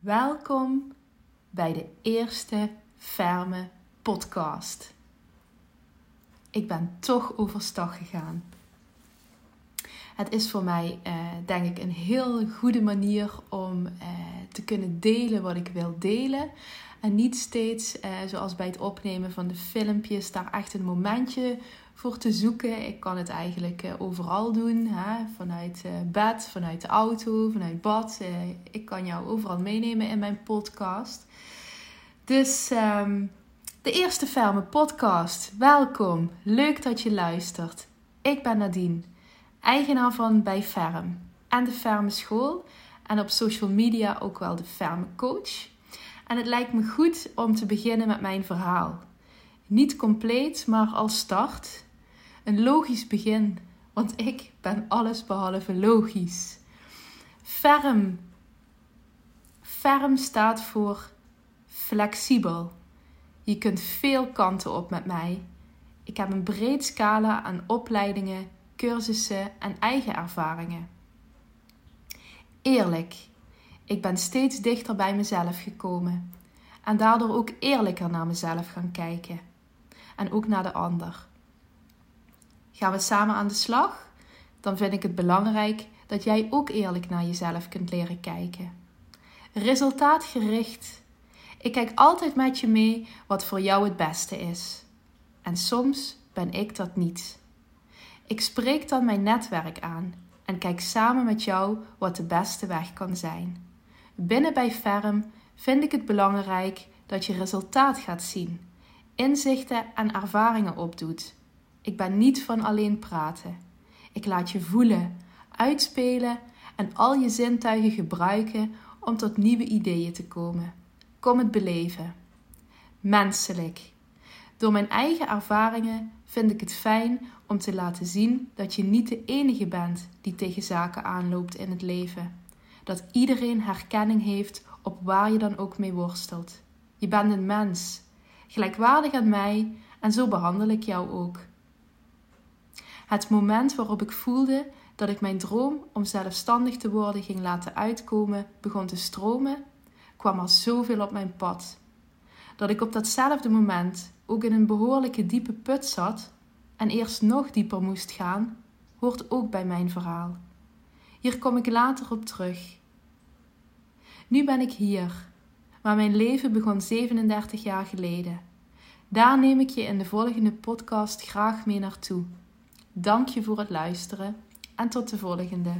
Welkom bij de eerste Ferme podcast. Ik ben toch overstag gegaan. Het is voor mij, eh, denk ik, een heel goede manier om eh, te kunnen delen wat ik wil delen. En niet steeds, eh, zoals bij het opnemen van de filmpjes, daar echt een momentje voor te zoeken. Ik kan het eigenlijk eh, overal doen. Hè? Vanuit eh, bed, vanuit de auto, vanuit bad. Eh, ik kan jou overal meenemen in mijn podcast. Dus ehm, de eerste Ferme podcast. Welkom. Leuk dat je luistert. Ik ben Nadine, eigenaar van Bij Ferm en de Ferme School. En op social media ook wel de Ferme Coach. En het lijkt me goed om te beginnen met mijn verhaal. Niet compleet, maar als start. Een logisch begin, want ik ben alles behalve logisch. Ferm. Ferm staat voor flexibel. Je kunt veel kanten op met mij. Ik heb een breed scala aan opleidingen, cursussen en eigen ervaringen. Eerlijk. Ik ben steeds dichter bij mezelf gekomen en daardoor ook eerlijker naar mezelf gaan kijken en ook naar de ander. Gaan we samen aan de slag? Dan vind ik het belangrijk dat jij ook eerlijk naar jezelf kunt leren kijken. Resultaatgericht. Ik kijk altijd met je mee wat voor jou het beste is. En soms ben ik dat niet. Ik spreek dan mijn netwerk aan en kijk samen met jou wat de beste weg kan zijn. Binnen bij Ferm vind ik het belangrijk dat je resultaat gaat zien, inzichten en ervaringen opdoet ik ben niet van alleen praten. Ik laat je voelen, uitspelen en al je zintuigen gebruiken om tot nieuwe ideeën te komen. Kom het beleven. Menselijk. Door mijn eigen ervaringen vind ik het fijn om te laten zien dat je niet de enige bent die tegen zaken aanloopt in het leven. Dat iedereen herkenning heeft op waar je dan ook mee worstelt. Je bent een mens, gelijkwaardig aan mij en zo behandel ik jou ook. Het moment waarop ik voelde dat ik mijn droom om zelfstandig te worden ging laten uitkomen, begon te stromen, kwam er zoveel op mijn pad. Dat ik op datzelfde moment ook in een behoorlijke diepe put zat en eerst nog dieper moest gaan, hoort ook bij mijn verhaal. Hier kom ik later op terug. Nu ben ik hier, maar mijn leven begon 37 jaar geleden. Daar neem ik je in de volgende podcast graag mee naartoe. Dank je voor het luisteren en tot de volgende.